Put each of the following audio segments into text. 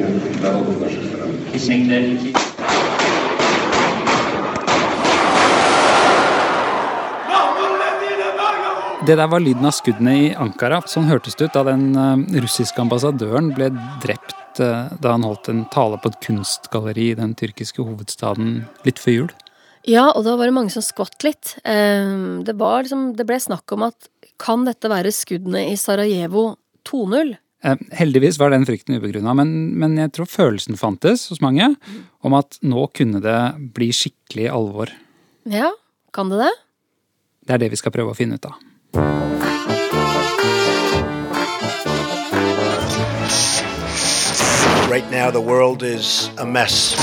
innych narodów naszych. Det der var lyden av skuddene i Ankara. Sånn hørtes det ut da den eh, russiske ambassadøren ble drept eh, da han holdt en tale på et kunstgalleri i den tyrkiske hovedstaden litt før jul. Ja, og da var det mange som skvatt litt. Ehm, det, liksom, det ble snakk om at kan dette være skuddene i Sarajevo 2-0? Eh, Heldigvis var den frykten ubegrunna, men, men jeg tror følelsen fantes hos mange om at nå kunne det bli skikkelig alvor. Ja, kan det det? Det er det vi skal prøve å finne ut av. Right now, the world is a mess.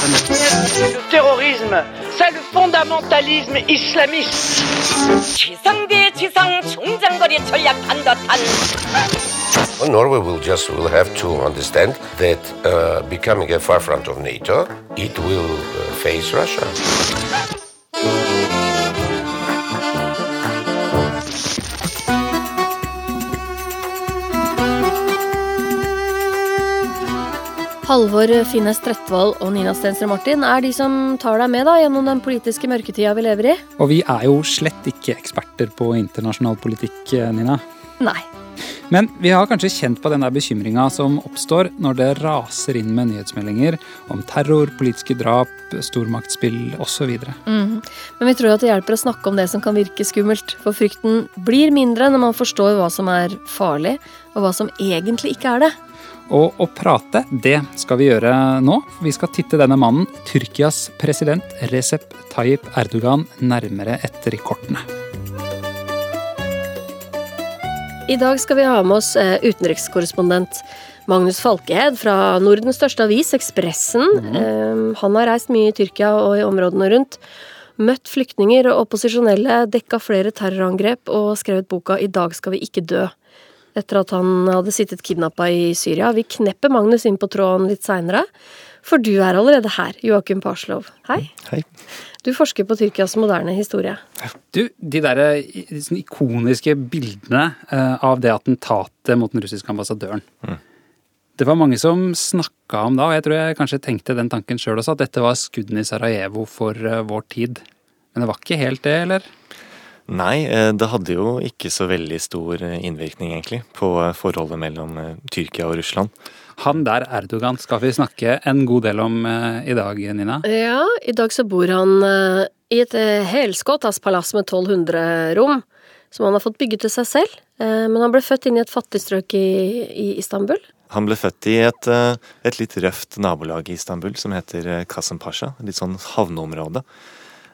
Le terrorisme, c'est le fondamentalisme islamiste. 지상대 지상 총장거리 전략한 듯한 Well, Norway will just will have to understand that uh, becoming a far front of NATO, it will uh, face Russia. Halvor Finnes Trettvoll og Nina Stensrud Martin er de som tar deg med da gjennom den politiske mørketida vi lever i. Og vi er jo slett ikke eksperter på internasjonal politikk, eh, Nina. Nei. Men vi har kanskje kjent på den der bekymringa som oppstår når det raser inn med nyhetsmeldinger om terror, politiske drap, stormaktsspill osv. Mhm. Men vi tror at det hjelper å snakke om det som kan virke skummelt. For frykten blir mindre når man forstår hva som er farlig, og hva som egentlig ikke er det. Og å prate, det skal vi gjøre nå. Vi skal titte denne mannen, Tyrkias president Recep Tayyip Erdogan, nærmere etter i kortene. I dag skal vi ha med oss eh, utenrikskorrespondent Magnus Falkehed fra Nordens største avis, Ekspressen. Mm. han har reist mye i Tyrkia og i områdene rundt. Møtt flyktninger og opposisjonelle, dekka flere terrorangrep og skrevet boka 'I dag skal vi ikke dø'. Etter at han hadde sittet kidnappa i Syria. Vi knepper Magnus inn på tråden litt seinere. For du er allerede her, Joakim Parslov. Hei. Hei. Du forsker på Tyrkias moderne historie. Du, de der sånn ikoniske bildene eh, av det attentatet mot den russiske ambassadøren. Det var mange som snakka om da, og jeg tror jeg kanskje tenkte den tanken sjøl også, at dette var skuddene i Sarajevo for eh, vår tid. Men det var ikke helt det, eller? Nei, eh, det hadde jo ikke så veldig stor eh, innvirkning, egentlig, på eh, forholdet mellom Tyrkia og Russland. Han der Erdogan skal vi snakke en god del om i dag, Nina. Ja, i dag så bor han i et helskottas palass med 1200 rom, som han har fått bygget til seg selv. Eh, men han ble født inn i et fattig strøk i, i Istanbul. Han ble født i et, et litt røft nabolag i Istanbul som heter Kasem Pasha. litt sånn havneområde.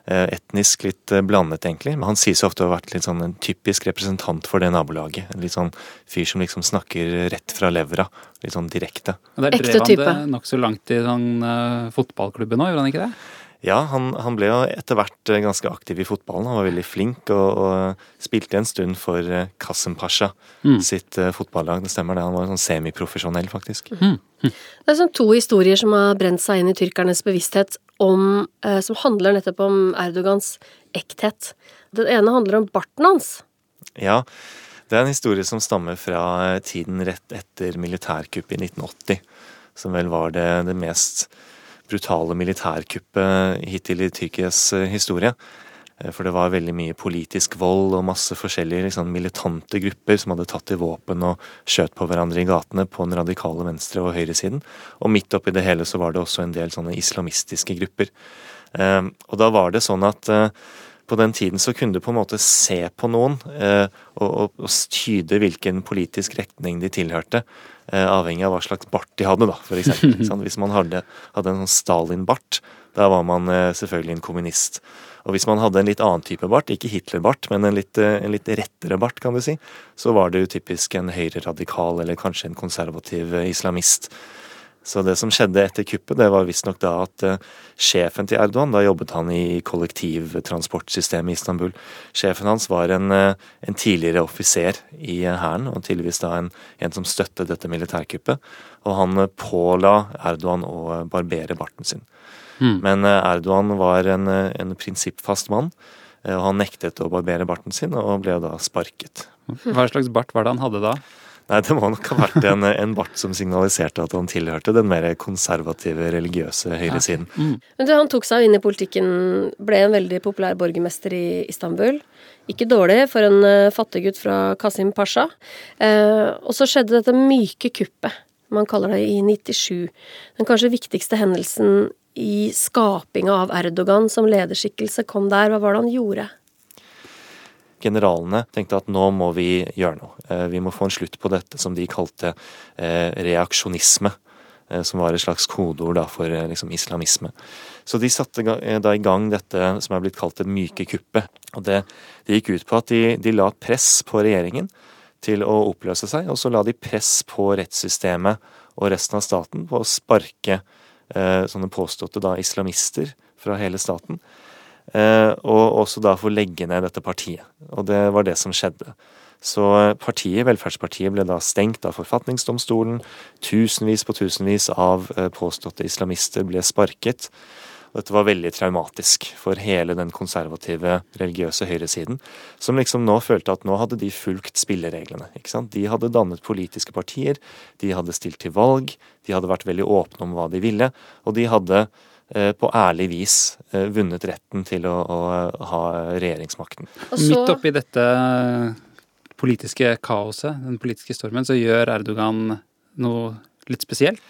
Eh, Etnisk litt eh, blandet, egentlig. Men han sies ofte å ha vært litt sånn en typisk representant for det nabolaget. En litt sånn fyr som liksom snakker rett fra levra. Litt sånn direkte. Der drev han type. det nokså langt i sånn uh, fotballklubben nå, gjorde han ikke det? Ja, han, han ble jo etter hvert ganske aktiv i fotballen. Han var veldig flink og, og spilte en stund for Kassem Pasha mm. sitt uh, fotballag. Det stemmer det. Han var sånn semiprofesjonell, faktisk. Det er sånn to historier som har brent seg inn i tyrkernes bevissthet om, eh, som handler nettopp om Erdogans ekthet. Den ene handler om barten hans. Ja, det er en historie som stammer fra eh, tiden rett etter militærkuppet i 1980. Som vel var det, det mest brutale militærkuppet hittil i Tyrkias eh, historie. Eh, For det var veldig mye politisk vold og masse forskjellige liksom, militante grupper som hadde tatt til våpen og skjøt på hverandre i gatene på den radikale venstre- og høyresiden. Og midt oppi det hele så var det også en del sånne islamistiske grupper. Eh, Og da var det sånn at eh, på den tiden så kunne du på en måte se på noen og, og, og tyde hvilken politisk retning de tilhørte, avhengig av hva slags bart de hadde, da, for eksempel. Hvis man hadde, hadde en sånn Stalin-bart, da var man selvfølgelig en kommunist. Og hvis man hadde en litt annen type bart, ikke Hitler-bart, men en litt, eh, en litt rettere bart, kan du si, så var det jo typisk en høyreradikal eller kanskje en konservativ eh, islamist. Så det som skjedde etter kuppet, det var visstnok da at eh, sjefen til Erdogan, da jobbet han i kollektivtransportsystemet i Istanbul. Sjefen hans var en, en tidligere offiser i hæren, og tydeligvis da en, en som støttet dette militærkuppet. Og han påla Erdogan å barbere barten sin. Men eh, Erdogan var en, eh, en prinsippfast mann, eh, og han nektet å barbere barten sin, og ble da sparket. Hva slags bart var det han hadde da? Nei, det må nok ha vært en, en bart som signaliserte at han tilhørte den mer konservative, religiøse høyresiden. Men du, han tok seg inn i politikken, ble en veldig populær borgermester i Istanbul. Ikke dårlig for en uh, fattiggutt fra Kasim Pasha. Eh, og så skjedde dette myke kuppet, man kaller det i 97. Den kanskje viktigste hendelsen i skapinga av Erdogan som lederskikkelse kom der. Hva var det han gjorde? generalene tenkte at nå må vi gjøre noe. Eh, Vi må få en slutt på dette som de kalte eh, reaksjonisme. eh, Som var et slags kodeord for liksom, islamisme. Så de satte da i gang dette som er blitt kalt det myke kuppet. Og det, det gikk ut på at de, de la press på regjeringen til å oppløse seg, og så la de press på rettssystemet og resten av staten på å sparke eh, sånne påståtte da islamister fra hele staten. Eh, og også da få legge ned dette partiet. Og det var det som skjedde. Så eh, partiet, Velferdspartiet ble da stengt av forfatningsdomstolen. Tusenvis på tusenvis av eh, påståtte islamister ble sparket. Og dette var veldig traumatisk for hele den konservative, religiøse høyresiden, som liksom nå følte at nå hadde de fulgt spillereglene. ikke sant? De hadde dannet politiske partier, de hadde stilt til valg, de hadde vært veldig åpne om hva de ville, og de hadde eh, på ærlig vis eh, vunnet retten til å, å ha regjeringsmakten. Og så, Midt oppi dette politiske kaoset, den politiske stormen, så gjør Erdogan noe litt spesielt.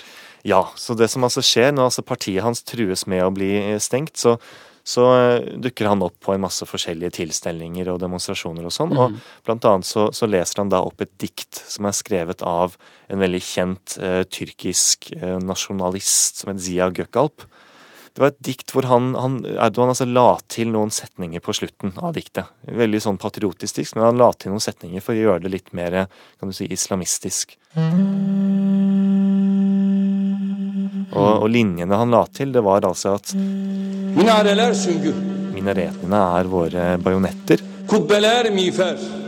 Ja, så det som altså skjer når altså partiet hans trues med å bli eh, stengt, så, så eh, dukker han opp på en masse forskjellige tilstelninger og demonstrasjoner og sånn. Og blant annet så, så leser han da opp et dikt som er skrevet av en veldig kjent eh, tyrkisk eh, nasjonalist som het Zia Gökalp. Det var et dikt hvor han, han, Erdogan altså la til noen setninger på slutten av diktet. Veldig sånn patriotisk dikt, men han la til noen setninger for å gjøre det litt mer kan du si, islamistisk. Og, og linjene han la til, det var altså at minaretene er våre bajonetter,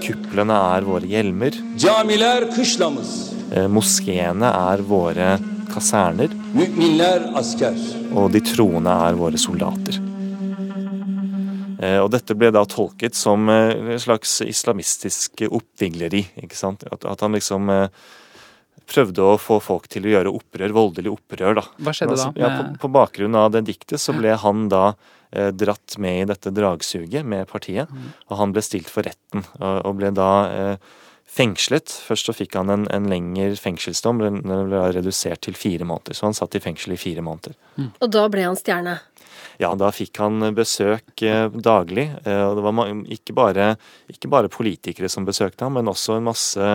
kuplene er våre hjelmer, eh, moskeene er våre kaserner, og de troende er våre soldater. Eh, Og dette ble da tolket som eh, en slags islamistisk oppvigleri. ikke sant? At, at han liksom prøvde å få folk til å gjøre opprør, voldelig opprør. da. Hva skjedde da? Altså, ja, på, på bakgrunn av det diktet så ble han da eh, dratt med i dette dragsuget med partiet, og han ble stilt for retten og, og ble da eh, fengslet. Først så fikk han en, en lengre fengselsdom, den den ble redusert til fire måneder. Så han satt i fengsel i fire måneder. og da ble han stjerne. Ja, da fikk han besøk eh, daglig. eh, Og det var ikke bare, ikke bare politikere som besøkte ham, men også en masse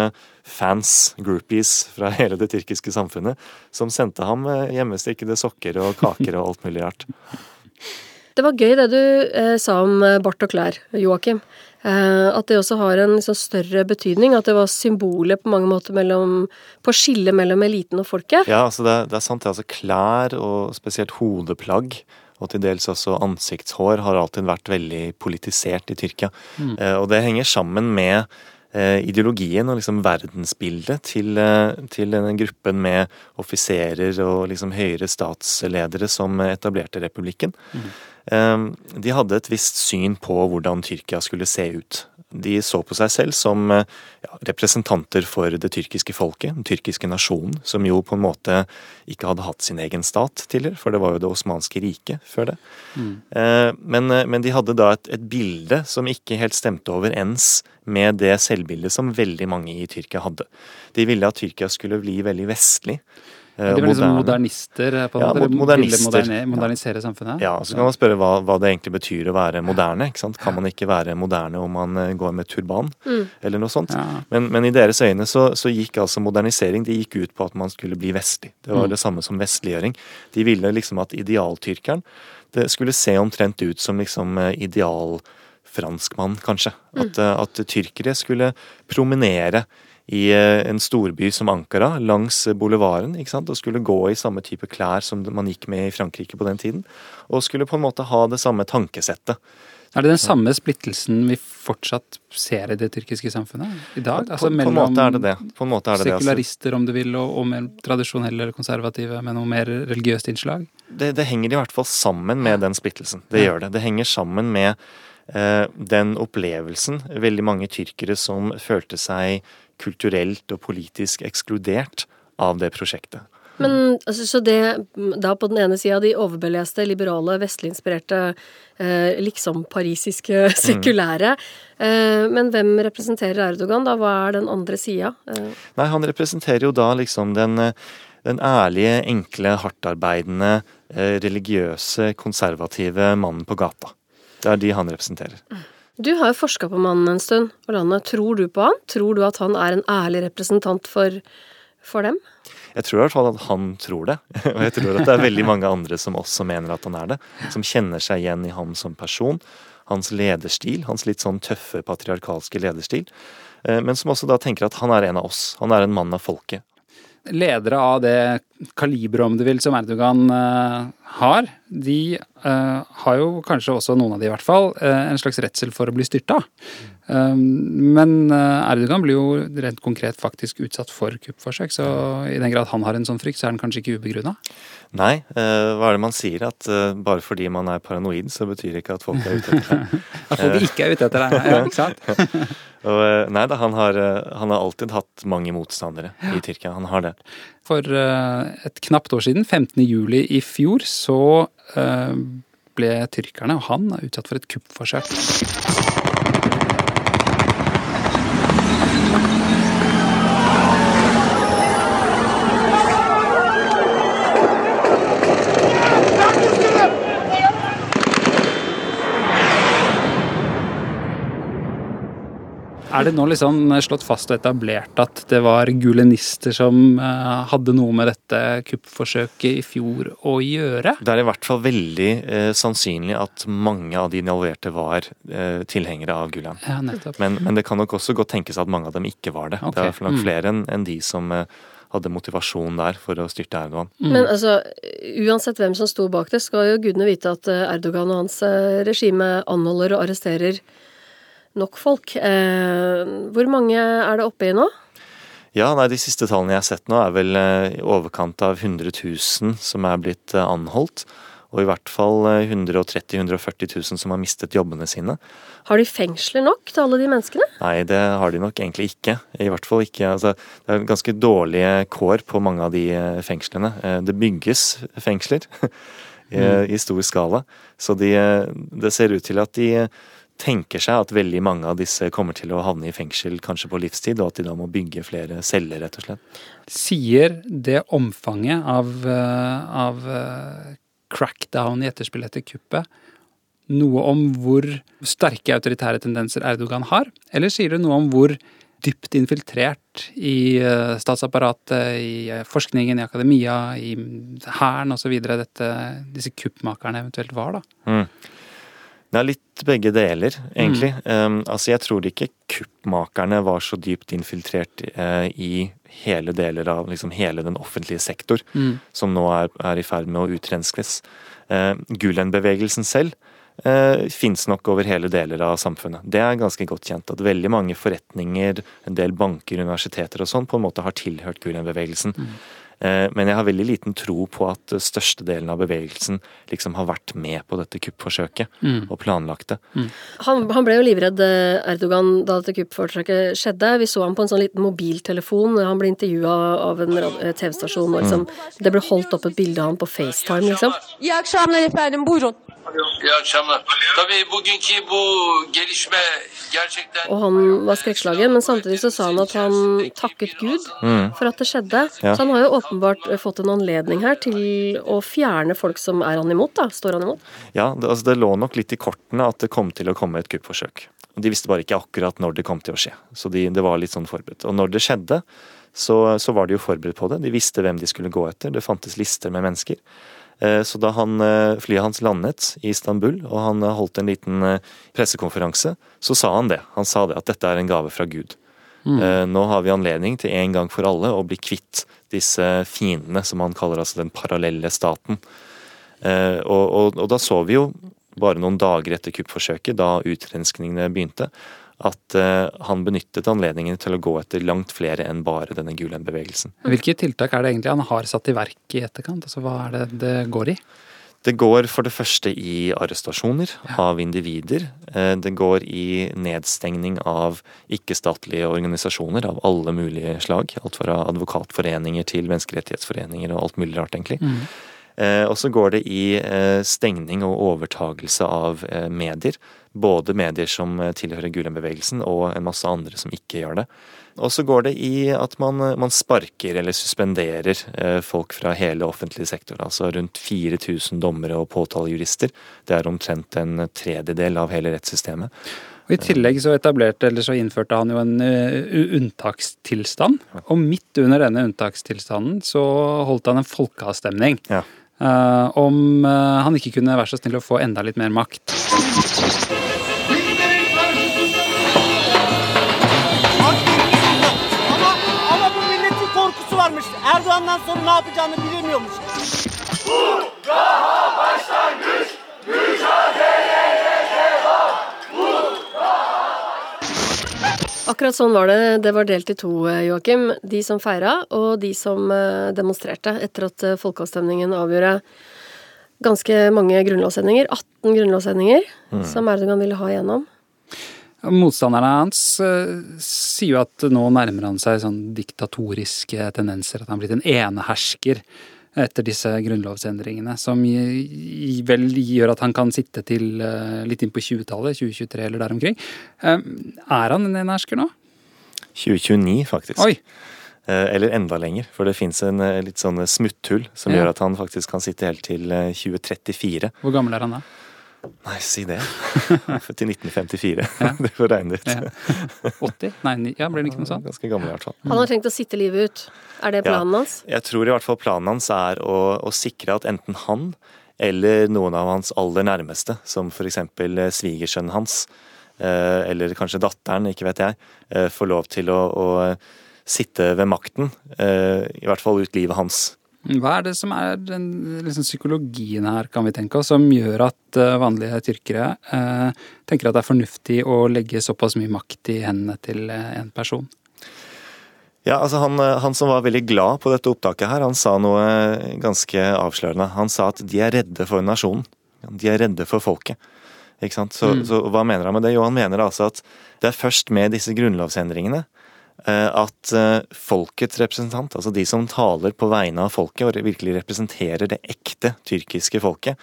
fans, groupies, fra hele det tyrkiske samfunnet, som sendte ham eh, hjemmestrikkede sokker og kaker og alt mulig rart. Det var gøy det du eh, sa om bart og klær, Joakim. Eh, at det også har en liksom, større betydning. At det var symbolet på mange måter mellom, på skillet mellom eliten og folket. Ja, altså det, det er sant. det er altså Klær, og spesielt hodeplagg, og til dels også ansiktshår, har alltid vært veldig politisert i Tyrkia. Eh, og det henger sammen med eh, ideologien og liksom verdensbildet til, eh, til denne gruppen med offiserer og liksom høyere statsledere som etablerte republikken. Eh, De hadde et visst syn på hvordan Tyrkia skulle se ut. De så på seg selv som eh, ja, representanter for det tyrkiske folket, den tyrkiske nasjonen, som jo på en måte ikke hadde hatt sin egen stat tidligere, for det var jo det osmanske riket før det. Mm. Men, eh, men de hadde da et, et bilde som ikke helt stemte overens med det selvbildet som veldig mange i Tyrkia hadde. De ville at Tyrkia skulle bli veldig vestlig. Eh, De ble liksom moderne. modernister, på en Ja, måte. modernister. ville moderne- modernisere samfunnet. Ja, så kan man spørre hva, hva det egentlig betyr å være moderne. ikke sant? Kan man ikke være moderne om man eh, går med turban, eller noe sånt? Ja. Men, men i deres øyne så, så gikk altså modernisering det gikk ut på at man skulle bli vestlig. Det var Mm. det samme som vestliggjøring. De ville liksom at idealtyrkeren det skulle se omtrent ut som liksom eh, idealfranskmann, kanskje. At, mm. at tyrkere skulle promenere i eh, en storby som Ankara, langs ikke sant, og skulle gå i samme type klær som man gikk med i Frankrike på den tiden. Og skulle på en måte ha det samme tankesettet. Er det den samme splittelsen vi fortsatt ser i det tyrkiske samfunnet i dag? på, Altså på måte er det det. På er det. Altså. sekularister, om du vil, og, og mer tradisjonelle eller konservative med noe mer religiøst innslag? det, det henger i hvert fall sammen med den splittelsen. Det gjør det. Det henger sammen med den opplevelsen veldig mange tyrkere som følte seg kulturelt og politisk ekskludert av det prosjektet. Men altså, så det da på den ene sida de overbeleste, liberale, vestlig-inspirerte, eh, liksom parisiske, sekulære. Eh, men hvem representerer Erdogan, da? Hva er den andre sida? Eh, Nei, han representerer jo da liksom den, eh, den ærlige, enkle, hardtarbeidende, eh, religiøse, konservative mannen på gata. Det er de han representerer. du har jo forska på mannen en stund, og landet. Tror du på han? Tror du at han er en ærlig representant for, for dem? Jeg tror i hvert fall at han tror det. Og jeg tror at det er veldig mange andre som også mener at han er det. Som kjenner seg igjen i ham som person. Hans lederstil, hans litt sånn tøffe, patriarkalske lederstil. Eh, Men som også da tenker at han er en av oss. Han er en mann av folket. Ledere av det kaliberet, om du vil, som Erdogan eh, har, de eh, har jo kanskje også, noen av de i hvert fall, eh, en slags redsel for å bli styrta. men Erdogan blir jo rent konkret faktisk utsatt for kuppforsøk, så i den grad han har en sånn frykt, så er den kanskje ikke ubegrunna. Nei, eh, hva er det man sier? At eh, bare fordi man er paranoid, så betyr det ikke at folk er ute etter deg. At folk ikke er ute etter deg, ja, ikke sant? Og, eh, nei da, han har, eh, han har alltid hatt mange motstandere i Tyrkia. Han har det. For eh, et knapt år siden, 15. juli i fjor, så eh, ble tyrkerne, og han, utsatt for et kuppforsøk. Er det nå liksom slått fast og etablert at det var gulenister som eh, hadde noe med dette kuppforsøket i fjor å gjøre? Det er i hvert fall veldig eh, sannsynlig at mange av de involverte var eh, tilhengere av Gulen. Ja. Men, men det kan nok også godt tenkes at mange av dem ikke var det. Okay. Det er nok mm. flere enn en de som eh, hadde motivasjon der for å styrte Erdogan. Men altså, uansett hvem som sto bak det, skal jo gudene vite at eh, Erdogan og hans eh, regime anholder og arresterer nok folk. Eh, hvor mange er det oppe i nå? Ja, nei, De siste tallene jeg har sett nå, er vel eh, i overkant av 100 000 som er blitt eh, anholdt. Og i hvert fall eh, 130 000-140 000 som har mistet jobbene sine. Har de fengsler nok til alle de menneskene? Nei, det har de nok egentlig ikke. I hvert fall ikke. Altså, det er ganske dårlige kår på mange av de fengslene. Det bygges fengsler i, i stor skala. Så de, det ser ut til at de tenker seg at veldig mange av disse kommer til å havne i fengsel kanskje på livstid, og at de da må bygge flere celler, rett og slett. Sier det omfanget av, eh, av eh, crackdown i etterspill etter kuppet noe om hvor sterke autoritære tendenser Erdogan har, eller sier det noe om hvor dypt infiltrert i eh, statsapparatet, i forskningen, i akademia, i hæren osv. disse kuppmakerne eventuelt var, da? Det er litt begge deler, egentlig. Um, altså, jeg tror ikke kuppmakerne var så dypt infiltrert uh, i hele deler av liksom hele den offentlige sektor, som nå er, er i ferd med å utrenskes. Uh, Gulen-bevegelsen selv uh, fins nok over hele deler av samfunnet. Det er ganske godt kjent at veldig mange forretninger, en del banker, universiteter og sånn, på en måte har tilhørt Gulen-bevegelsen. Eh, Men jeg har veldig liten tro på at størstedelen av bevegelsen liksom har vært med på dette kuppforsøket og planlagt det. Han, han ble jo livredd, eh, Erdogan, da dette kuppforsøket skjedde. Vi så ham på en sånn liten mobiltelefon. Han ble intervjua av en eh, TV-stasjon, og liksom, det ble holdt opp et bilde av ham på FaceTime, liksom. İyi akşamlar. Tabii bugünkü bu gelişme gerçekten Og han var skrekkslagen, men samtidig så sa han at han takket Gud for at det skjedde. Ja. Så han har jo åpenbart eh, fått en anledning her til å fjerne folk som er han imot, da. Står han imot. Ja, det, altså det lå nok litt i kortene at det kom til å komme et kuppforsøk. De visste bare ikke akkurat når det kom til å skje, så de, det var litt sånn forberedt. Og når det skjedde, så, så var de jo forberedt på det. De visste hvem de skulle gå etter. Det fantes lister med mennesker. Eh, Så da han, eh, flyet hans landet i Istanbul, og han eh, holdt en liten pressekonferanse, så sa han det. Han sa det, at dette er en gave fra Gud. Mm. Nå har vi anledning til en gang for alle å bli kvitt disse fiendene, som han kaller altså den parallelle staten. Og, og, og da så vi jo, bare noen dager etter kuppforsøket, da utrenskningene begynte, at eh, han benyttet anledningen til å gå etter langt flere enn bare denne Gulen-bevegelsen. Hvilke tiltak er det egentlig han har satt i verk i etterkant? Altså, hva er det det går i? Det går for det første i arrestasjoner av individer. Eh, Det går i nedstengning av ikke-statlige organisasjoner av alle mulige slag. Alt fra advokatforeninger til menneskerettighetsforeninger og alt mulig rart, egentlig. Mm. Eh, Og så går det i eh, stengning og overtagelse av eh, medier. Både medier som tilhører Gulen-bevegelsen og en masse andre som ikke gjør det. Og så går det i at man, man sparker eller suspenderer folk fra hele offentlig sektor. Altså rundt 4000 dommere og påtalejurister. Det er omtrent en tredjedel av hele rettssystemet. Og I tillegg så etablerte, eller så innførte han jo en unntakstilstand. Og midt under denne unntakstilstanden så holdt han en folkeavstemning. Ja. Eh, om uh, han ikke kunne være så snill å få enda litt mer makt. Ama, ama bu milletin korkusu varmış. Erdoğan'dan sonra ne yapacağını bilemiyormuş. Akkurat sånn var det. Det var delt i to, eh, Joakim. De som feira, og de som eh, demonstrerte etter at eh, folkeavstemningen avgjorde ganske mange grunnlovsendinger. 18 grunnlovsendinger Mm. som Erdogan ville ha igjennom. Motstanderne hans sier jo at nå nærmer han seg sånn diktatoriske tendenser. At han har blitt en enehersker etter disse grunnlovsendringene. Som vel gjør at han kan sitte til eh, litt inn på 20-tallet, 2023 eller der omkring. Eh, Er han en enehersker nå? 2029, faktisk. Oi! Eh, Eller enda lenger, for det fins en eh, litt sånn smutthull som Ja. gjør at han faktisk kan sitte helt til eh, 2034. Hvor gammel er han da? Nei, si det. Født i 1954. Det får regne ut. Ja. 80? Nei, ja, blir det ikke noe sånt? Ganske gammel i hvert fall. Han har tenkt å sitte livet ut. Er det planen Ja. hans? Jeg tror i hvert fall planen hans er å, å sikre at enten han eller noen av hans aller nærmeste, som f.eks. svigersønnen hans, eh, eller kanskje datteren, ikke vet jeg, eh, får lov til å, å sitte ved makten. eh, I hvert fall ut livet hans. Hva er det som er den liksom, psykologien her, kan vi tenke oss, som gjør at uh, vanlige tyrkere uh, tenker at det er fornuftig å legge såpass mye makt i hendene til uh, en person? Ja, altså han, han som var veldig glad på dette opptaket her, han sa noe ganske avslørende. Han sa at de er redde for nasjonen. De er redde for folket. Ikke sant? Så, Mm. så hva mener han med det? Jo, han mener altså at det er først med disse grunnlovsendringene at eh, folkets representant, altså de som taler på vegne av folket og virkelig representerer det ekte tyrkiske folket,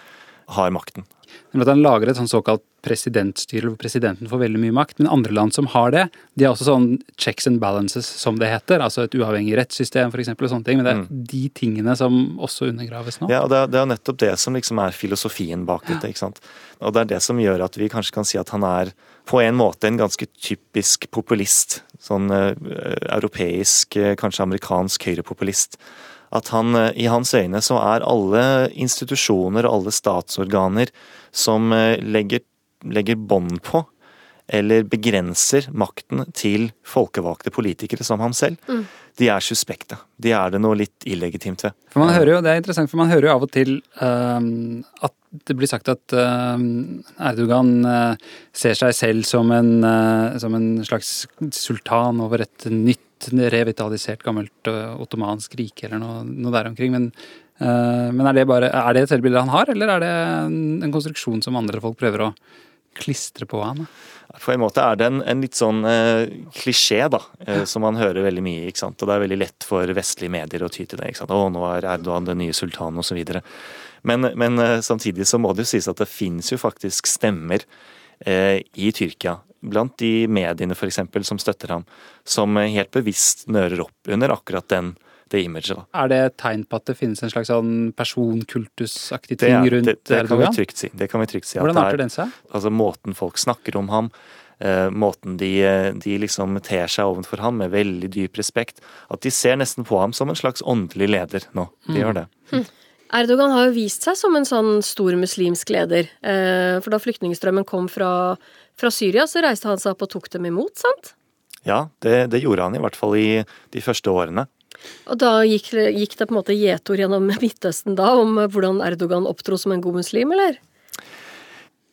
har makten. Men at han lager et sånn såkalt presidentstyre hvor presidenten får veldig mye makt. Men andre land som har det, de har også sånn checks and balances, som det heter. Altså et uavhengig rettssystem, for eksempel, og sånne ting. Men det er de tingene som også undergraves nå. Ja, og det er, det er nettopp det som liksom er filosofien bak dette. ikke sant? Og det er det som gjør at vi kanskje kan si at han er på en måte en ganske typisk populist. Sånn eh, europeisk, eh, kanskje amerikansk høyrepopulist. At han, eh, i hans øyne så er alle institusjoner og alle statsorganer som legger, legger bånd på eller begrenser makten til folkevalgte politikere som ham selv, Mm. de er suspekte. De er det noe litt illegitimt ved. For man hører jo, Det er interessant, for man hører jo av og til um, at det blir sagt at ehm, Erdogan eh, ser seg selv som en, eh, som en slags sultan over et nytt, revitalisert, gammelt eh, ottomansk rike eller noe, noe der omkring. Men, eh, men er det bare, er det et selvbilde han har, eller er det en konstruksjon som andre folk prøver å klistre på han? På en måte er det en, en litt sånn eh, klisjé, da, eh, som man hører veldig mye. ikke sant? Og det er veldig lett for vestlige medier å ty til det. ikke sant? Å, nå er Erdogan den nye sultanen, osv. Men, men eh, samtidig så må det jo sies at det finnes jo faktisk stemmer eh, i Tyrkia, blant de mediene f.eks. som støtter ham, som eh, helt bevisst nører opp under akkurat den, det imaget. da. Er det et tegn på at det finnes en slags sånn personkultusaktig ting rundt det, det kan vi Erdogan? trygt si. Det kan vi trygt si Hvordan er- arter den seg? Altså måten folk snakker om ham, Uh, måten de, de liksom ter seg overfor ham med veldig dyp respekt. At de ser nesten på ham som en slags åndelig leder nå. De Mm. gjør det. Erdogan har jo vist seg som en sånn stor muslimsk leder. Uh, for da flyktningstrømmen kom fra, fra Syria, så reiste han seg opp og tok dem imot, sant? Ja, det, det gjorde han i hvert fall i de første årene. Og da gikk, gikk det på en måte gjetord gjennom Midtøsten da om hvordan Erdogan opptro som en god muslim, eller?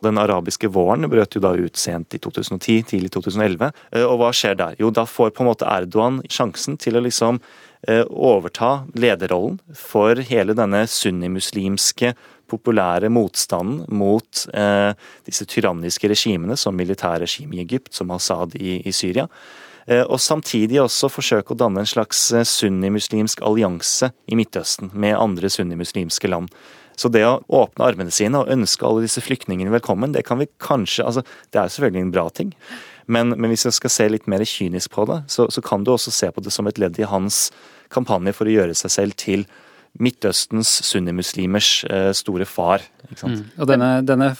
Den arabiske våren brøt jo da ut sent i 2010, tidlig 2011. Eh, Og hva skjer der? Jo, da får på en måte Erdogan sjansen til å liksom eh, overta lederrollen for hele denne sunnimuslimske populære motstanden mot eh, disse tyranniske regimene, som militærregimet i Egypt, som Assad i, i Syria. Eh, og samtidig også forsøke å danne en slags eh, sunnimuslimsk allianse i Midtøsten med andre sunnimuslimske land. Så det å åpne armene sine og ønske alle disse flyktningene velkommen, det kan vi kanskje altså Det er selvfølgelig en bra ting, men, men hvis jeg skal se litt mer kynisk på det, så, så kan du også se på det som et ledd i hans kampanje for å gjøre seg selv til Midtøstens sunnimuslimers eh, store far. Ikke sant? Mm. Og denne, denne,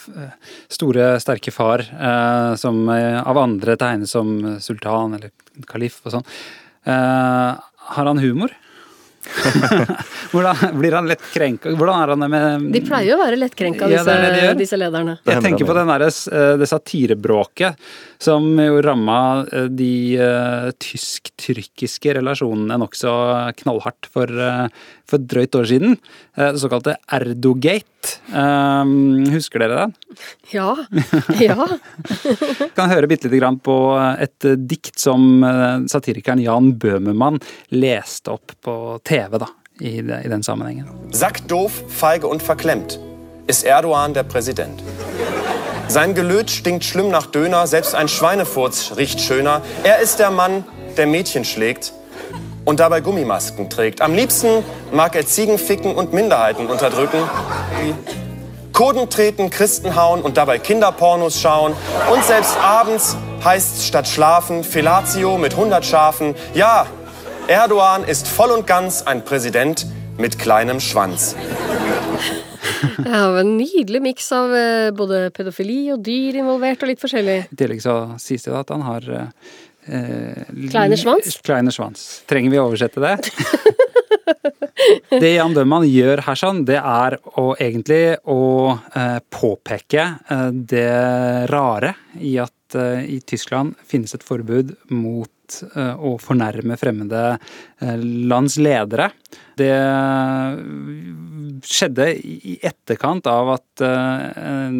store, sterke far, eh, som eh, av andre tegnes som sultan eller kalif og sånn, eh, har han humor? Hvordan blir han lett krenka? Hvordan er han med De pleier jo å være lettkrenka, Ja, disse, det er det de disse lederne. Jeg tenker på den der, eh, det satirebråket som jo ramma eh, de uh, tysk-tyrkiske relasjonene nokså knallhardt for, eh, for et drøyt år siden. Eh, Det såkalte Erdogate. Eh, Husker dere den? Ja. Ja. kan høre bitte lite grann på et eh, dikt som eh, satirikeren Jan Bøhmermann leste opp på TV da, i, i den sammenhengen. Sagt doof, feige und verklemt. ist Erdogan der Präsident. Sein Gelöt stinkt schlimm nach Döner, selbst ein Schweinefurz riecht schöner. Er ist der Mann, der Mädchen schlägt und dabei Gummimasken trägt. Am liebsten mag er Ziegen ficken und Minderheiten unterdrücken. Kurden treten, Christen hauen und dabei Kinderpornos schauen. Und selbst abends heißt's statt schlafen Felatio mit 100 Schafen. Ja, Erdogan ist voll und ganz ein Präsident mit kleinem Schwanz. Ja, En nydelig miks av eh, både pedofili og dyr involvert, og litt forskjellig. I tillegg så sies det jo at han har eh, eh, Kleine svans? Kleine svans. Trenger vi å oversette det? det Jan Bøhmann gjør her sånn, det er å egentlig å eh, påpeke eh, det rare i at eh, i Tyskland finnes et forbud mot eh, å fornærme fremmede eh, lands ledere. Det skjedde i etterkant av at eh,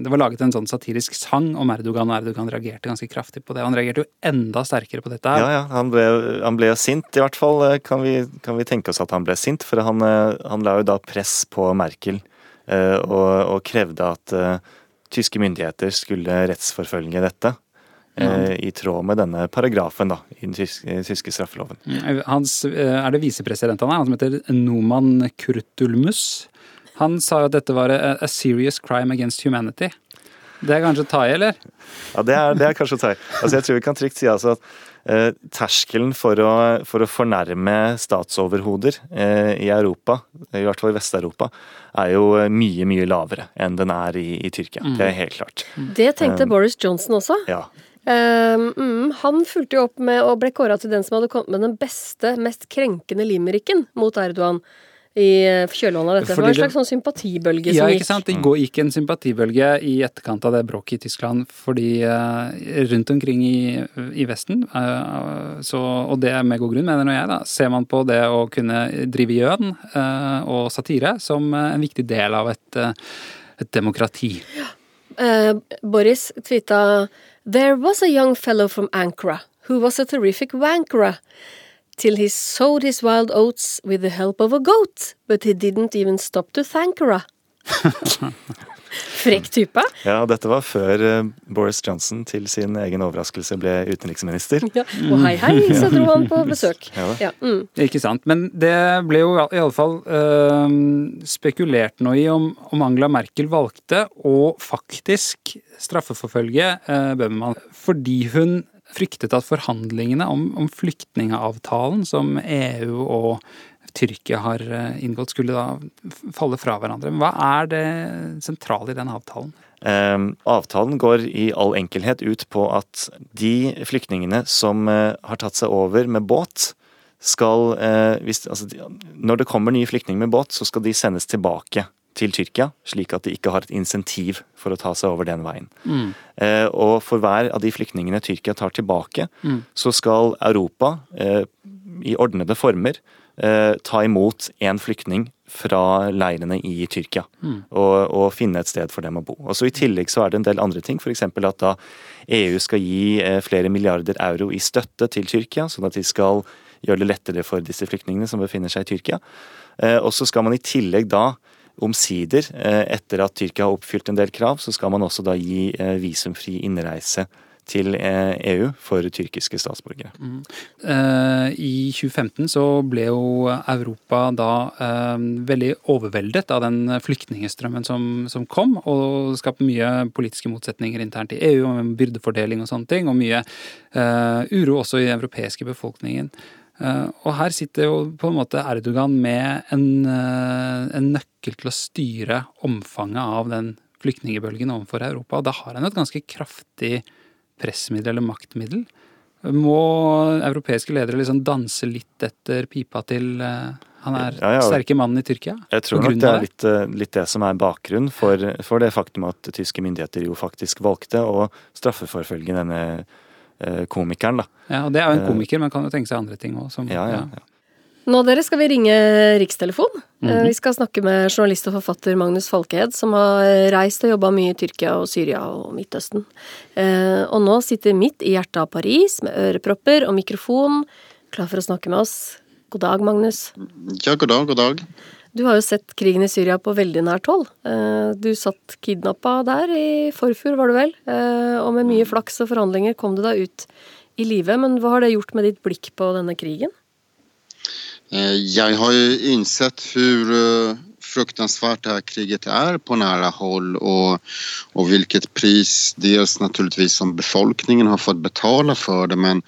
det var laget en sånn satirisk sang om Erdogan, og Erdogan reagerte ganske kraftig på det. Han reagerte jo enda sterkere på dette. Ja, ja, han ble, han ble sint, i hvert fall eh, kan vi, kan vi tenke oss at han ble sint. For han, eh, han la jo da press på Merkel eh, og, og krevde at eh, tyske myndigheter skulle rettsforfølge dette. Eh, I tråd med denne paragrafen da, i den tyske, tyske straffeloven. Hans, eh, er det visepresident han er, han som heter Noman Kurtulmus? Han sa jo at dette var a, a serious crime against humanity. Det er kanskje å ta i, eller? Ja, det er, det er kanskje å ta i. Altså, jeg tror vi kan trygt si altså at eh, terskelen for å, for å fornærme statsoverhoder eh, i Europa, i hvert fall i Vest-Europa, er jo eh, mye, mye lavere enn den er i, i Tyrkia. Mm. Det er helt klart. Det tenkte Um, Boris Johnson også. Ja. Um, mm, han fulgte jo opp med å ble kåra til den som hadde kommet med den beste, mest krenkende limericken mot Erdogan i eh, kjølvannet av dette. Fordi det var en slags sånn sympatibølge Ja, som ikke sant? Det gikk en sympatibølge i etterkant av det bråket i Tyskland, fordi uh, rundt omkring i, i Vesten, uh, så, og det med god grunn, mener jeg, da, ser man på det å kunne drive gjøn uh, og satire som en viktig del av et, et demokrati. Eh, Boris tweeta There was a young fellow from Ankara who was a terrific wankera till he sowed his wild oats with the help of a goat, but he didn't even stop to thankera. Frekk type. Ja, og dette var før eh, Boris Johnson til sin egen overraskelse ble utenriksminister. Ja. Og hei, hei, så dro han på besøk. Ja. Ja, mm. Ikke sant. Men det ble jo i alle fall øh, spekulert noe i om, om Angela Merkel valgte å faktisk straffeforfølge øh, Bøhmermann fordi hun fryktet at forhandlingene om, om flyktningavtalen som EU og Tyrkia har øh, inngått, skulle da falle fra hverandre. Hva er det sentrale i den avtalen? Eh, avtalen går i all enkelhet ut på at de flyktningene som eh, har tatt seg over med båt, skal eh, hvis, altså, de, Når det kommer nye flyktninger med båt, så skal de sendes tilbake til Tyrkia, slik at de ikke har et insentiv for å ta seg over den veien. Mm. Eh, og for hver av de flyktningene Tyrkia tar tilbake, Mm. så skal Europa eh, i ordnede former eh, ta imot en flyktning fra leirene i Tyrkia. Mm. Og, og finne et sted for dem å bo. Og så I tillegg så er det en del andre ting, f.eks. at da EU skal gi eh, flere milliarder euro i støtte til Tyrkia, sånn at de skal gjøre det lettere for disse flyktningene som befinner seg i Tyrkia. Eh, og så skal man i tillegg da omsider, eh, etter at Tyrkia har oppfylt en del krav, så skal man også da gi eh, visumfri innreise til eh, EU for tyrkiske statsborgere. Eh, I 2015 så ble jo Europa da eh, veldig overveldet av den flyktningestrømmen som, som kom, og skapte mye politiske motsetninger internt i EU, og byrdefordeling og sånne ting, og mye eh, uro også i den europeiske befolkningen. Uh, og her sitter jo på en måte Erdogan med en, uh, en nøkkel til å styre omfanget av den flyktningebølgen overfor Europa, da har han et ganske kraftig pressmiddel eller maktmiddel. Må europeiske ledere liksom danse litt etter pipa til eh, han er Ja, ja. sterke mannen i Tyrkia? Jeg tror nok det er litt, eh, litt det som er bakgrunnen for, for det faktum at tyske myndigheter jo faktisk valgte å straffeforfølge denne eh, komikeren, da. Ja, og Det er jo en komiker, men kan jo tenke seg andre ting òg. Ja, ja, ja. Nå dere skal vi ringe Rikstelefon. Mm -hmm. Vi skal snakke med journalist og forfatter Magnus Falkehed, som har reist og jobba mye i Tyrkia og Syria og Midtøsten. Eh, Og nå sitter midt i hjertet av Paris med ørepropper og mikrofon, klar for å snakke med oss. God dag, Magnus. Ja, god dag, god dag. Du har jo sett krigen i Syria på veldig nært hold. Eh, Du satt kidnappa der i forfjor, var det vel? Eh, Og med mye flaks og forhandlinger kom du deg ut i live. Men hva har det gjort med ditt blikk på denne krigen? Eh, Jeg har ju insett hur eh, fruktansvärt det här kriget är på nära håll och, och vilket pris dels naturligtvis som befolkningen har fått betala för det men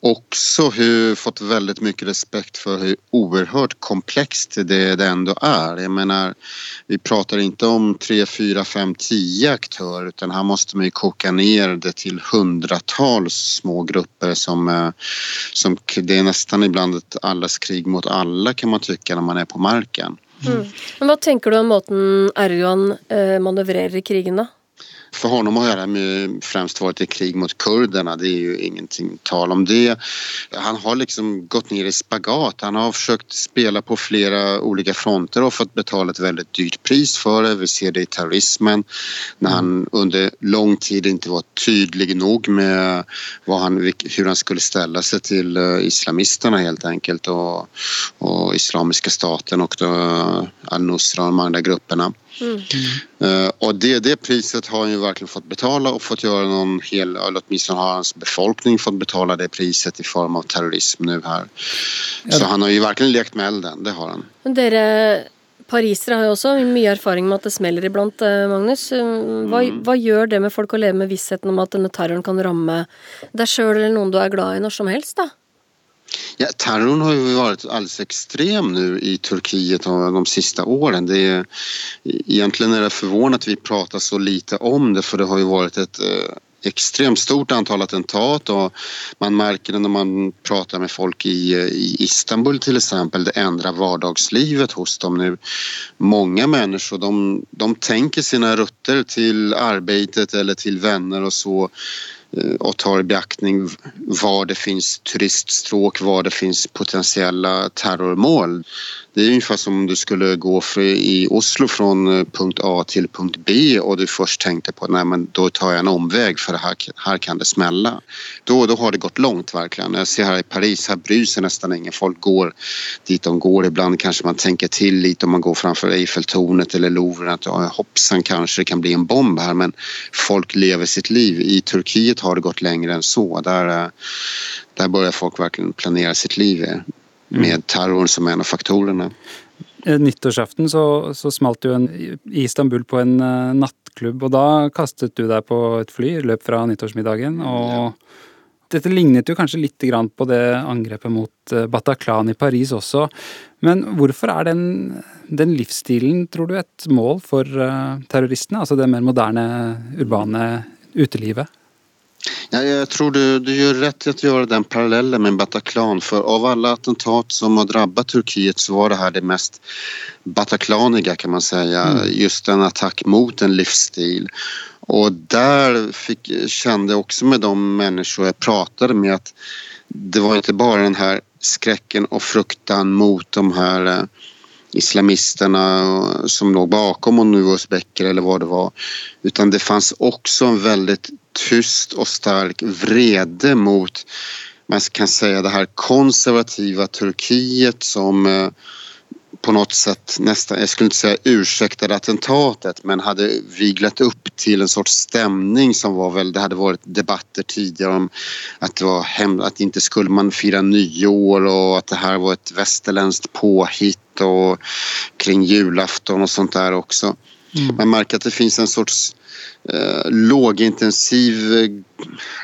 också hur, fått väldigt mycket respekt för hur oerhört komplext det, det ändå är. Jag menar, vi pratar inte om tre, fyra, fem, tio aktörer utan här måste man ju koka ner det till hundratals små grupper som, eh, som det är nästan ibland ett allas krig mot alla kan man tycka när man är på marken. Mm. Men hva tenker du om måten Erdogan eh, manøvrerer krigen, da? För honom har det främst varit ett krig mot kurderna. Det är ju ingenting tal om det. Han har liksom gått ner i spagat. Han har försökt spela på flera olika fronter och fått betala ett väldigt dyrt pris för det. Vi ser det i terrorismen när han under lång tid inte var tydlig nog med han, hur han skulle ställa sig till eh, islamisterna helt enkelt och, och Islamiska staten och al-Nusra och de andra grupperna. Eh, och det, det priset har han ju verkligen fått betala och fått göra någon hel, eller åtminstone har hans befolkning fått betala det priset i form av terrorism nu här. Så han har ju verkligen lekt med elden, det har han. Men dere parisere har jo også mye erfaring med at det smeller iblant, eh, Magnus. Hva, Hva, hva gjør det med folk å leve med vissheten om at denne terroren kan ramme deg sjøl eller noen du er glad i når som helst, da? Ja, terrorn har ju varit alldeles extrem nu i Turkiet de sista åren. Det är, egentligen är det förvånande att vi pratar så lite om det för det har ju varit ett ekstremt stort antall attentat och man märker det när man pratar med folk i, eh, i Istanbul till exempel. Det ändrar vardagslivet hos dem nu. Många människor de, de tänker sina rutter till arbetet eller till vänner och så eh, och tar i beaktning var det finns turiststråk, var det finns potentiella terrormål. Det är ungefär som om du skulle gå för, i Oslo från eh, punkt A till punkt B och du först tänkte på nej men då tar jag en omväg för her här, kan det smälla. Då har det gått långt verkligen. Jag ser här i Paris, här bryr sig nästan ingen. Folk går dit de går. Ibland kanske man tänker till lite om man går framför Eiffeltornet eller Louvren att ja, hoppsan kanske det kan bli en bomb här men folk lever sitt liv. I Turkiet har det gått längre än så. Där, eh, där börjar folk verkligen planera sitt liv med terroren som en av faktorene. Eh, Nyttårsaften så, så smalt du en, i Istanbul på en uh, nattklubb, og da kastet du deg på et fly, løp fra nyttårsmiddagen. og Dette lignet jo kanskje litt grann på det angrepet mot eh, Bataclan i Paris også. Men hvorfor er den, den livsstilen, tror du, et mål for terroristene? Altså det mer moderne, urbane utelivet? Ja, jeg tror du, du gjør rett i å gjøre den parallellen med Bataclan For av alle attentat som har rammet Turkiet så var det her det mest bataclanige, kan man säga. Just en attack mot en livsstil. Og der fick, jeg også också med de mennesker jeg pratet med at det var ikke bare den her skrekken og frukten mot de her eh, islamisterna som låg bakom om nu uzbeker eller vad det var. Utan det fanns också en väldigt tyst och stark vrede mot man kan säga det här konservativa Turkiet som eh, på något sätt nästan, jag skulle inte säga ursäktade attentatet men hade viglat upp till en sorts stämning som var väl, det hade varit debatter tidigare om att det var hem, att inte skulle man fira nyår och att det här var ett västerländskt påhitt och kring julafton och sånt där också. Mm. Man märker att det finns en sorts eh, lågintensiv, eh,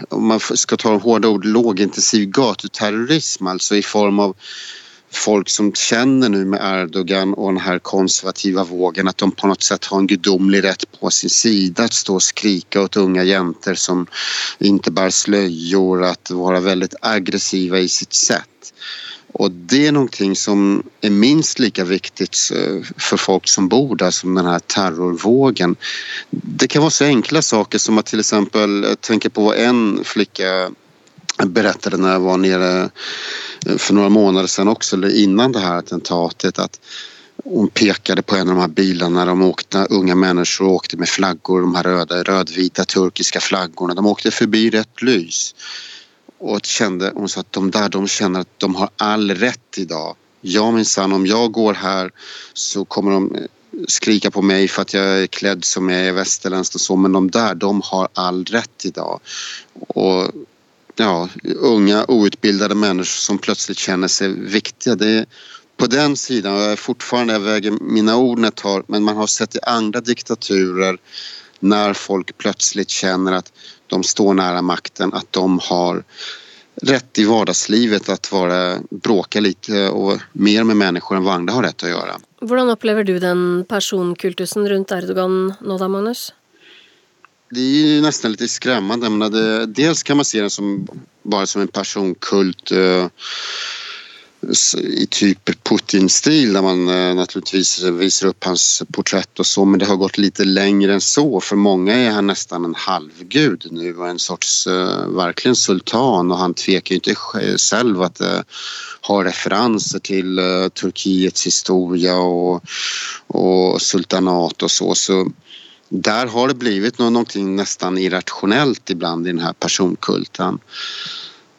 om man ska ta hårda ord, lågintensiv gatuterrorism alltså i form av folk som känner nu med Erdogan och den här konservativa vågen att de på något sätt har en gudomlig rätt på sin sida att stå och skrika åt unga jäntor som inte bär slöjor, att vara väldigt aggressiva i sitt sätt. Och det är någonting som är minst lika viktigt for för folk som bor där som den här terrorvågen. Det kan vara så enkla saker som att till exempel, jag på vad en flicka berättade när jag var nere for för några månader sedan också, eller innan det här attentatet, att hon pekade på en av de här bilarna de åkte, unga människor åkte med flaggor, de här röda, rödvita turkiska flaggorna. De åkte förbi rätt lys och kände, hon sa att de där de känner att de har all rätt idag. Ja minsann, om jag går här så kommer de skrika på mig för att jag är klädd som jag är västerländskt och så men de där de har all rätt idag. Och ja, unga outbildade människor som plötsligt känner sig viktiga. Det är på den sidan, och jag är fortfarande, jag väger mina ord när jag tar, men man har sett i andra diktaturer när folk plötsligt känner att de står nära makten, att de har rätt i vardagslivet att vara, bråka lite och mer med människor än vad andra har rätt att göra. Hvordan opplever du den personkultusen rundt Erdogan nå da, Magnus? Det är ju nästan lite skrämmande. Dels kan man se den som, bara som en personkult eh, i typ Putin-stil där man eh, naturligtvis visar upp hans porträtt och så men det har gått lite längre än så. För många är han nästan en halvgud nu och en sorts eh, verkligen sultan och han tvekar ju inte sj- själv att eh, ha referenser till Turkiets historia och, och sultanat och så. så där har det blivit noe nästan irrationellt ibland i den här personkulten.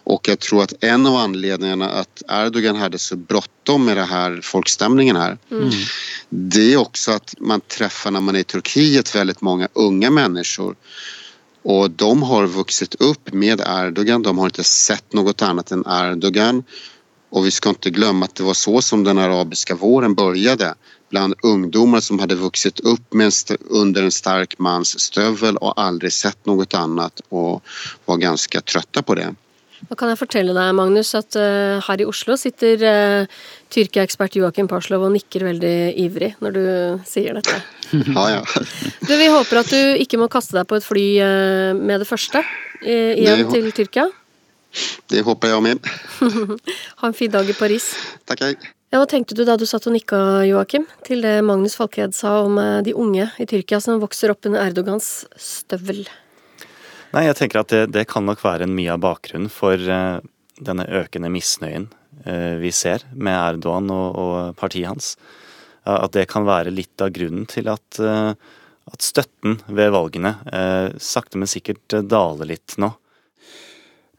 Och jag tror att en av anledningarna att Erdogan hade så bråttom med det här folkstämningen här det är också att man träffar när man är i Turkiet väldigt många unga människor. Och de har vuxit upp med Erdogan, de har inte sett något annat än Erdogan. Och vi ska inte glömma att det var så som den arabiska våren började. Bland ungdomar som hade vuxit upp med en under en stark mans stövel och aldrig sett något annat och var ganska trötta på det. Da kan jeg fortelle deg, Magnus, at uh, her i Oslo sitter uh, Tyrkia-ekspert Joakim Parslov og nikker veldig ivrig når du sier dette. Ja, ja. Du, Vi håper at du ikke må kaste deg på et fly uh, med det første eh, igjen Det til Tyrkia. Det hoppas jag med. ha en fin dag i Paris. Takk, jeg. Ja, Hva tenkte du da du satt og nikka, Joakim, til det Magnus Falkhed sa om eh, de unge i Tyrkia som vokser opp under Erdogans støvel? Nei, jeg tenker at det, det kan nok være en mye av bakgrunnen for uh, denne økende misnøyen uh, vi ser med Erdogan og, og partiet hans. Uh, At det kan være litt av grunnen til at, eh, at støtten ved valgene sakte, men sikkert daler litt nå.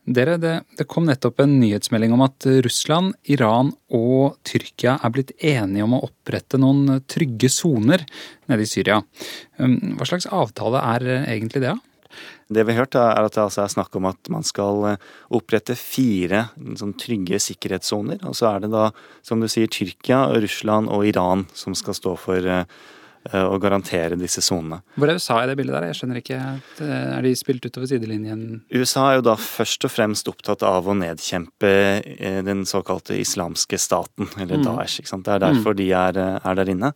Dere, det, det kom nettopp en nyhetsmelding om at Russland, Iran og Tyrkia er blitt enige om å opprette noen trygge soner nede i Syria. Um, Hva slags avtale er egentlig det? da? Det vi har hørt, er at det altså er snakk om at man skal eh, opprette fire sånn trygge sikkerhetssoner. Og så er det da, som du sier, Tyrkia, Russland og Iran som skal stå for eh, eh, å garantere disse sonene. Hvor er USA i det bildet der? Jeg skjønner ikke. Er de spilt utover sidelinjen? USA er jo da først og fremst opptatt av å nedkjempe den såkalte islamske staten, eller Mm. Daesh. ikke sant? Det er derfor de er, er der inne.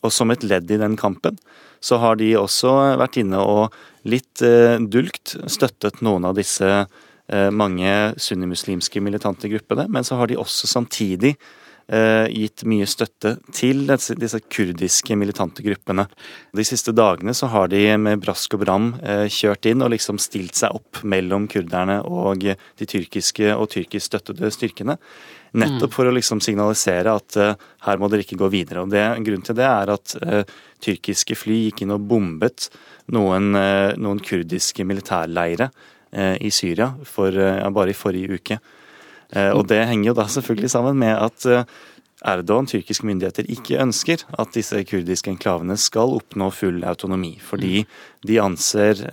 Og som et ledd i den kampen, så har de også vært inne og litt eh, dulgt støttet noen av disse eh, mange sunnimuslimske militante gruppene, men så har de også samtidig eh, gitt mye støtte til disse, kurdiske militante gruppene. De siste dagene så har de med brask og bram kjørt inn og liksom stilt seg opp mellom kurderne og de tyrkiske og tyrkisk støttede styrkene. Nettopp for å liksom signalisere at her må dere ikke gå videre. Og det, Grunnen til det er at tyrkiske fly gikk inn og bombet noen, eh, noen kurdiske militærleire eh, i Syria for, eh, ja, bare i forrige uke. Og det henger jo da selvfølgelig sammen med at Erdogan, tyrkiske myndigheter, ikke ønsker at disse kurdiske enklavene skal oppnå full autonomi, fordi de anser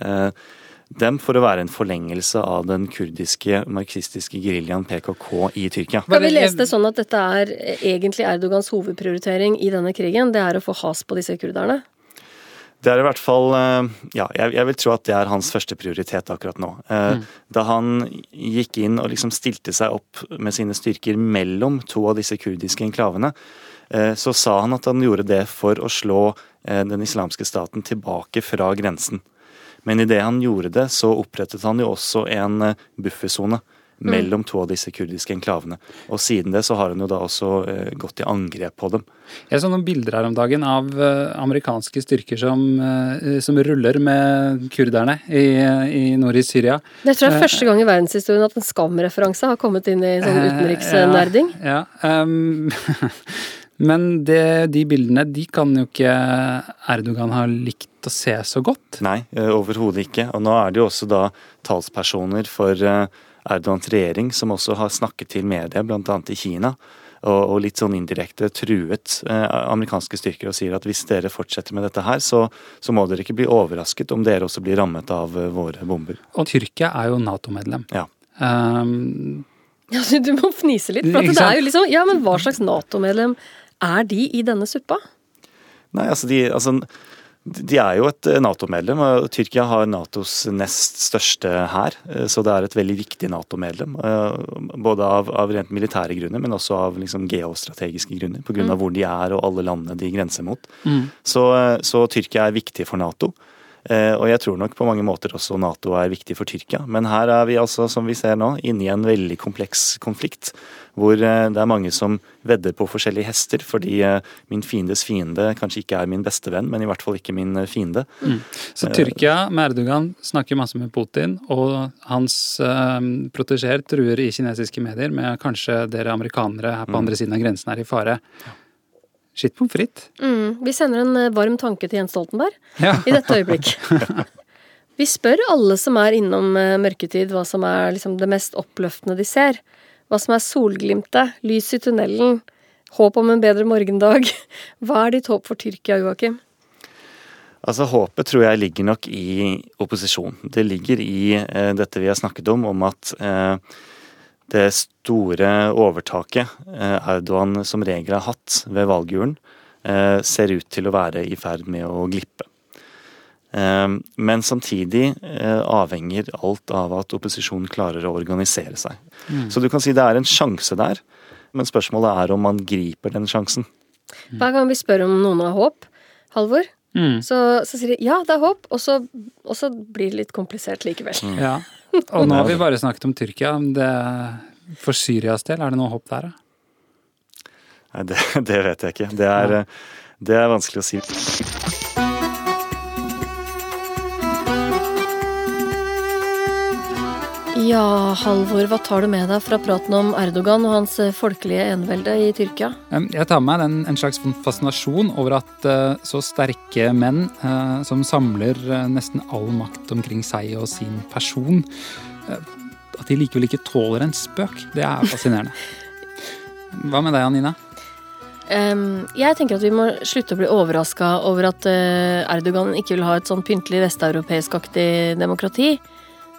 dem for å være en forlengelse av den kurdiske marxistiske geriljaen PKK i Tyrkia. Kan vi lese det sånn at dette er egentlig Erdogans hovedprioritering i denne krigen? Det er å få has på disse kurderne? Det er i hvert fall eh, Ja, jeg, vil tro at det er hans første prioritet akkurat nå. Eh, Mm. Da han gikk inn og liksom stilte seg opp med sine styrker mellom to av disse kurdiske enklavene, eh, så sa han at han gjorde det for å slå eh, den islamske staten tilbake fra grensen. Men idet han gjorde det, så opprettet han jo også en eh, buffersone Mm. mellom to av disse kurdiske enklavene. Og siden det så har han jo da også eh, gått i angrep på dem. Jeg så noen bilder her om dagen av eh, amerikanske styrker som, eh, som ruller med kurderne i, i nord i Syria. Det tror jeg er første gang i verdenshistorien at en Skam-referanse har kommet inn i sånn utenriksnerding. Ja, ja, um, men det, de bildene de kan jo ikke Erdogan ha likt å se så godt. Nei, eh, overhodet ikke. Og nå er det jo også da talspersoner for eh, Erdogans regjering som også har snakket til media, bl.a. i Kina. Og, og litt sånn indirekte truet eh, amerikanske styrker og sier at hvis dere fortsetter med dette her, så, så må dere ikke bli overrasket om dere også blir rammet av våre bomber. Og Tyrkia er jo Nato-medlem. Ja. Um, Ja, du må fnise litt. For at det er jo liksom Ja, men hva slags Nato-medlem er de i denne suppa? Nei, altså de, altså, de er jo et eh, Nato-medlem, og Tyrkia har Natos nest største hær. eh, Så det er et veldig viktig Nato-medlem. eh, Både av, av rent militære grunner, men også av liksom geostrategiske grunner. Pga. Mm. hvor de er og alle landene de grenser mot. Mm. Så, så Tyrkia er viktig for Nato. Eh, Og jeg tror nok på mange måter også Nato er viktig for Tyrkia. Men her er vi altså, som vi ser nå, inne i en veldig kompleks konflikt. Hvor eh, det er mange som vedder på forskjellige hester, fordi eh, min fiendes fiende kanskje ikke er min beste venn, men i hvert fall ikke min fiende. Mm. Så Tyrkia med Erdogan snakker masse med Putin, og hans eh, protesjer truer i kinesiske medier med kanskje dere amerikanere her på Mm. andre siden av grensen er i fare. Skitt pommes frites. Mm, vi sender en eh, varm tanke til Jens Stoltenberg Ja. i dette øyeblikk. Vi spør alle som er innom eh, mørketid, hva som er liksom det mest oppløftende de ser. Hva som er solglimtet, lys i tunnelen, håp om en bedre morgendag. Hva er ditt håp for Tyrkia, Joakim? Altså Håpet tror jeg ligger nok i opposisjon. Det ligger i eh, dette vi har snakket om, om at eh, det store overtaket eh, Erdogan som regel har hatt ved valgurnen, eh, ser ut til å være i ferd med å glippe. Eh, men samtidig avhenger alt av at opposisjonen klarer å organisere seg. Mm. Så du kan si det er en sjanse der, men spørsmålet er om man griper den sjansen. Hver gang vi spør om noen har håp, Halvor, Mm. så, så sier de ja, det er håp, og så, og så blir det litt komplisert likevel. Ja. Og nå har vi bare snakket om Tyrkia. Det, for Syrias del, er det noe håp der, da? Nei, det, det vet jeg ikke. Det er, eh, det er vanskelig å si. Ja, Halvor, hva tar du med deg fra praten om Erdogan og hans eh, folkelige enevelde i Tyrkia? Jeg tar med meg en slags fascinasjon over at eh, så sterke menn eh, som samler nesten all makt omkring seg og sin person, at de likevel ikke tåler en spøk. Det er fascinerende. Hva med deg, Anina? Um, jeg tenker at vi må slutte å bli overraska over at uh, Erdogan ikke vil ha et sånn pyntelig vesteuropeisk-aktig demokrati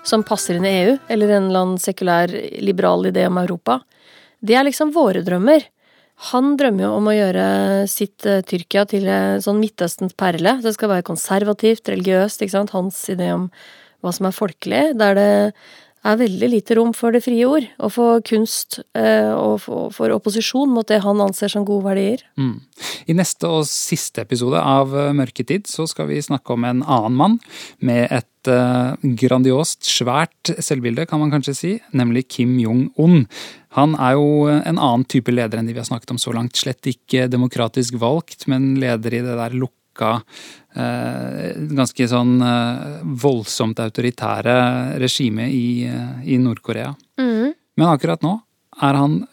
som passer inn i EU, eller en eller annen sekulær, liberal idé om Europa. Det er liksom våre drømmer. Han drømmer jo om å gjøre sitt uh, Tyrkia til en sånn Midtøstens perle. Det skal være konservativt, religiøst, ikke sant. Hans idé om hva som er folkelig. Der det er veldig lite rom for det frie ord, og for kunst, eh, og for, opposisjon mot det han anser som gode verdier. Mm. I neste og siste episode av eh, Mørketid så skal vi snakke om en annen mann med et eh, grandiost, svært selvbilde, kan man kanskje si, nemlig Kim Jong-un. Han er jo en annen type leder enn de vi har snakket om så langt. Slett ikke demokratisk valgt, men leder i det der lukka ganske sånn eh, voldsomt autoritære regimet i, eh, i Nord-Korea. Mm. Men akkurat nå er han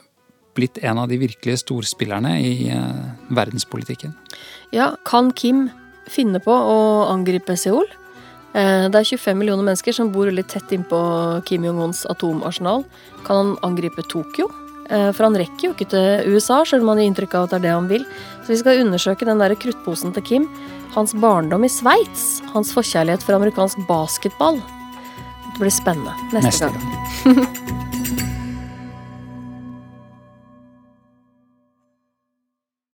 blitt en av de virkelige storspillerne i eh, verdenspolitikken. Ja, kan Kim finne på å angripe Seoul? Eh, Det er 25 millioner mennesker som bor veldig tett innpå Kim Jong-uns atomarsenal. Kan han angripe Tokyo? Eh, For han rekker jo ikke til USA, selv om han gir inntrykk av at det er det han vil. Så vi skal undersøke den der kruttposen til Kim. Hans barndom i Sveits. Hans forkjærlighet for amerikansk basketball. Det blir spennende neste, Neste gang.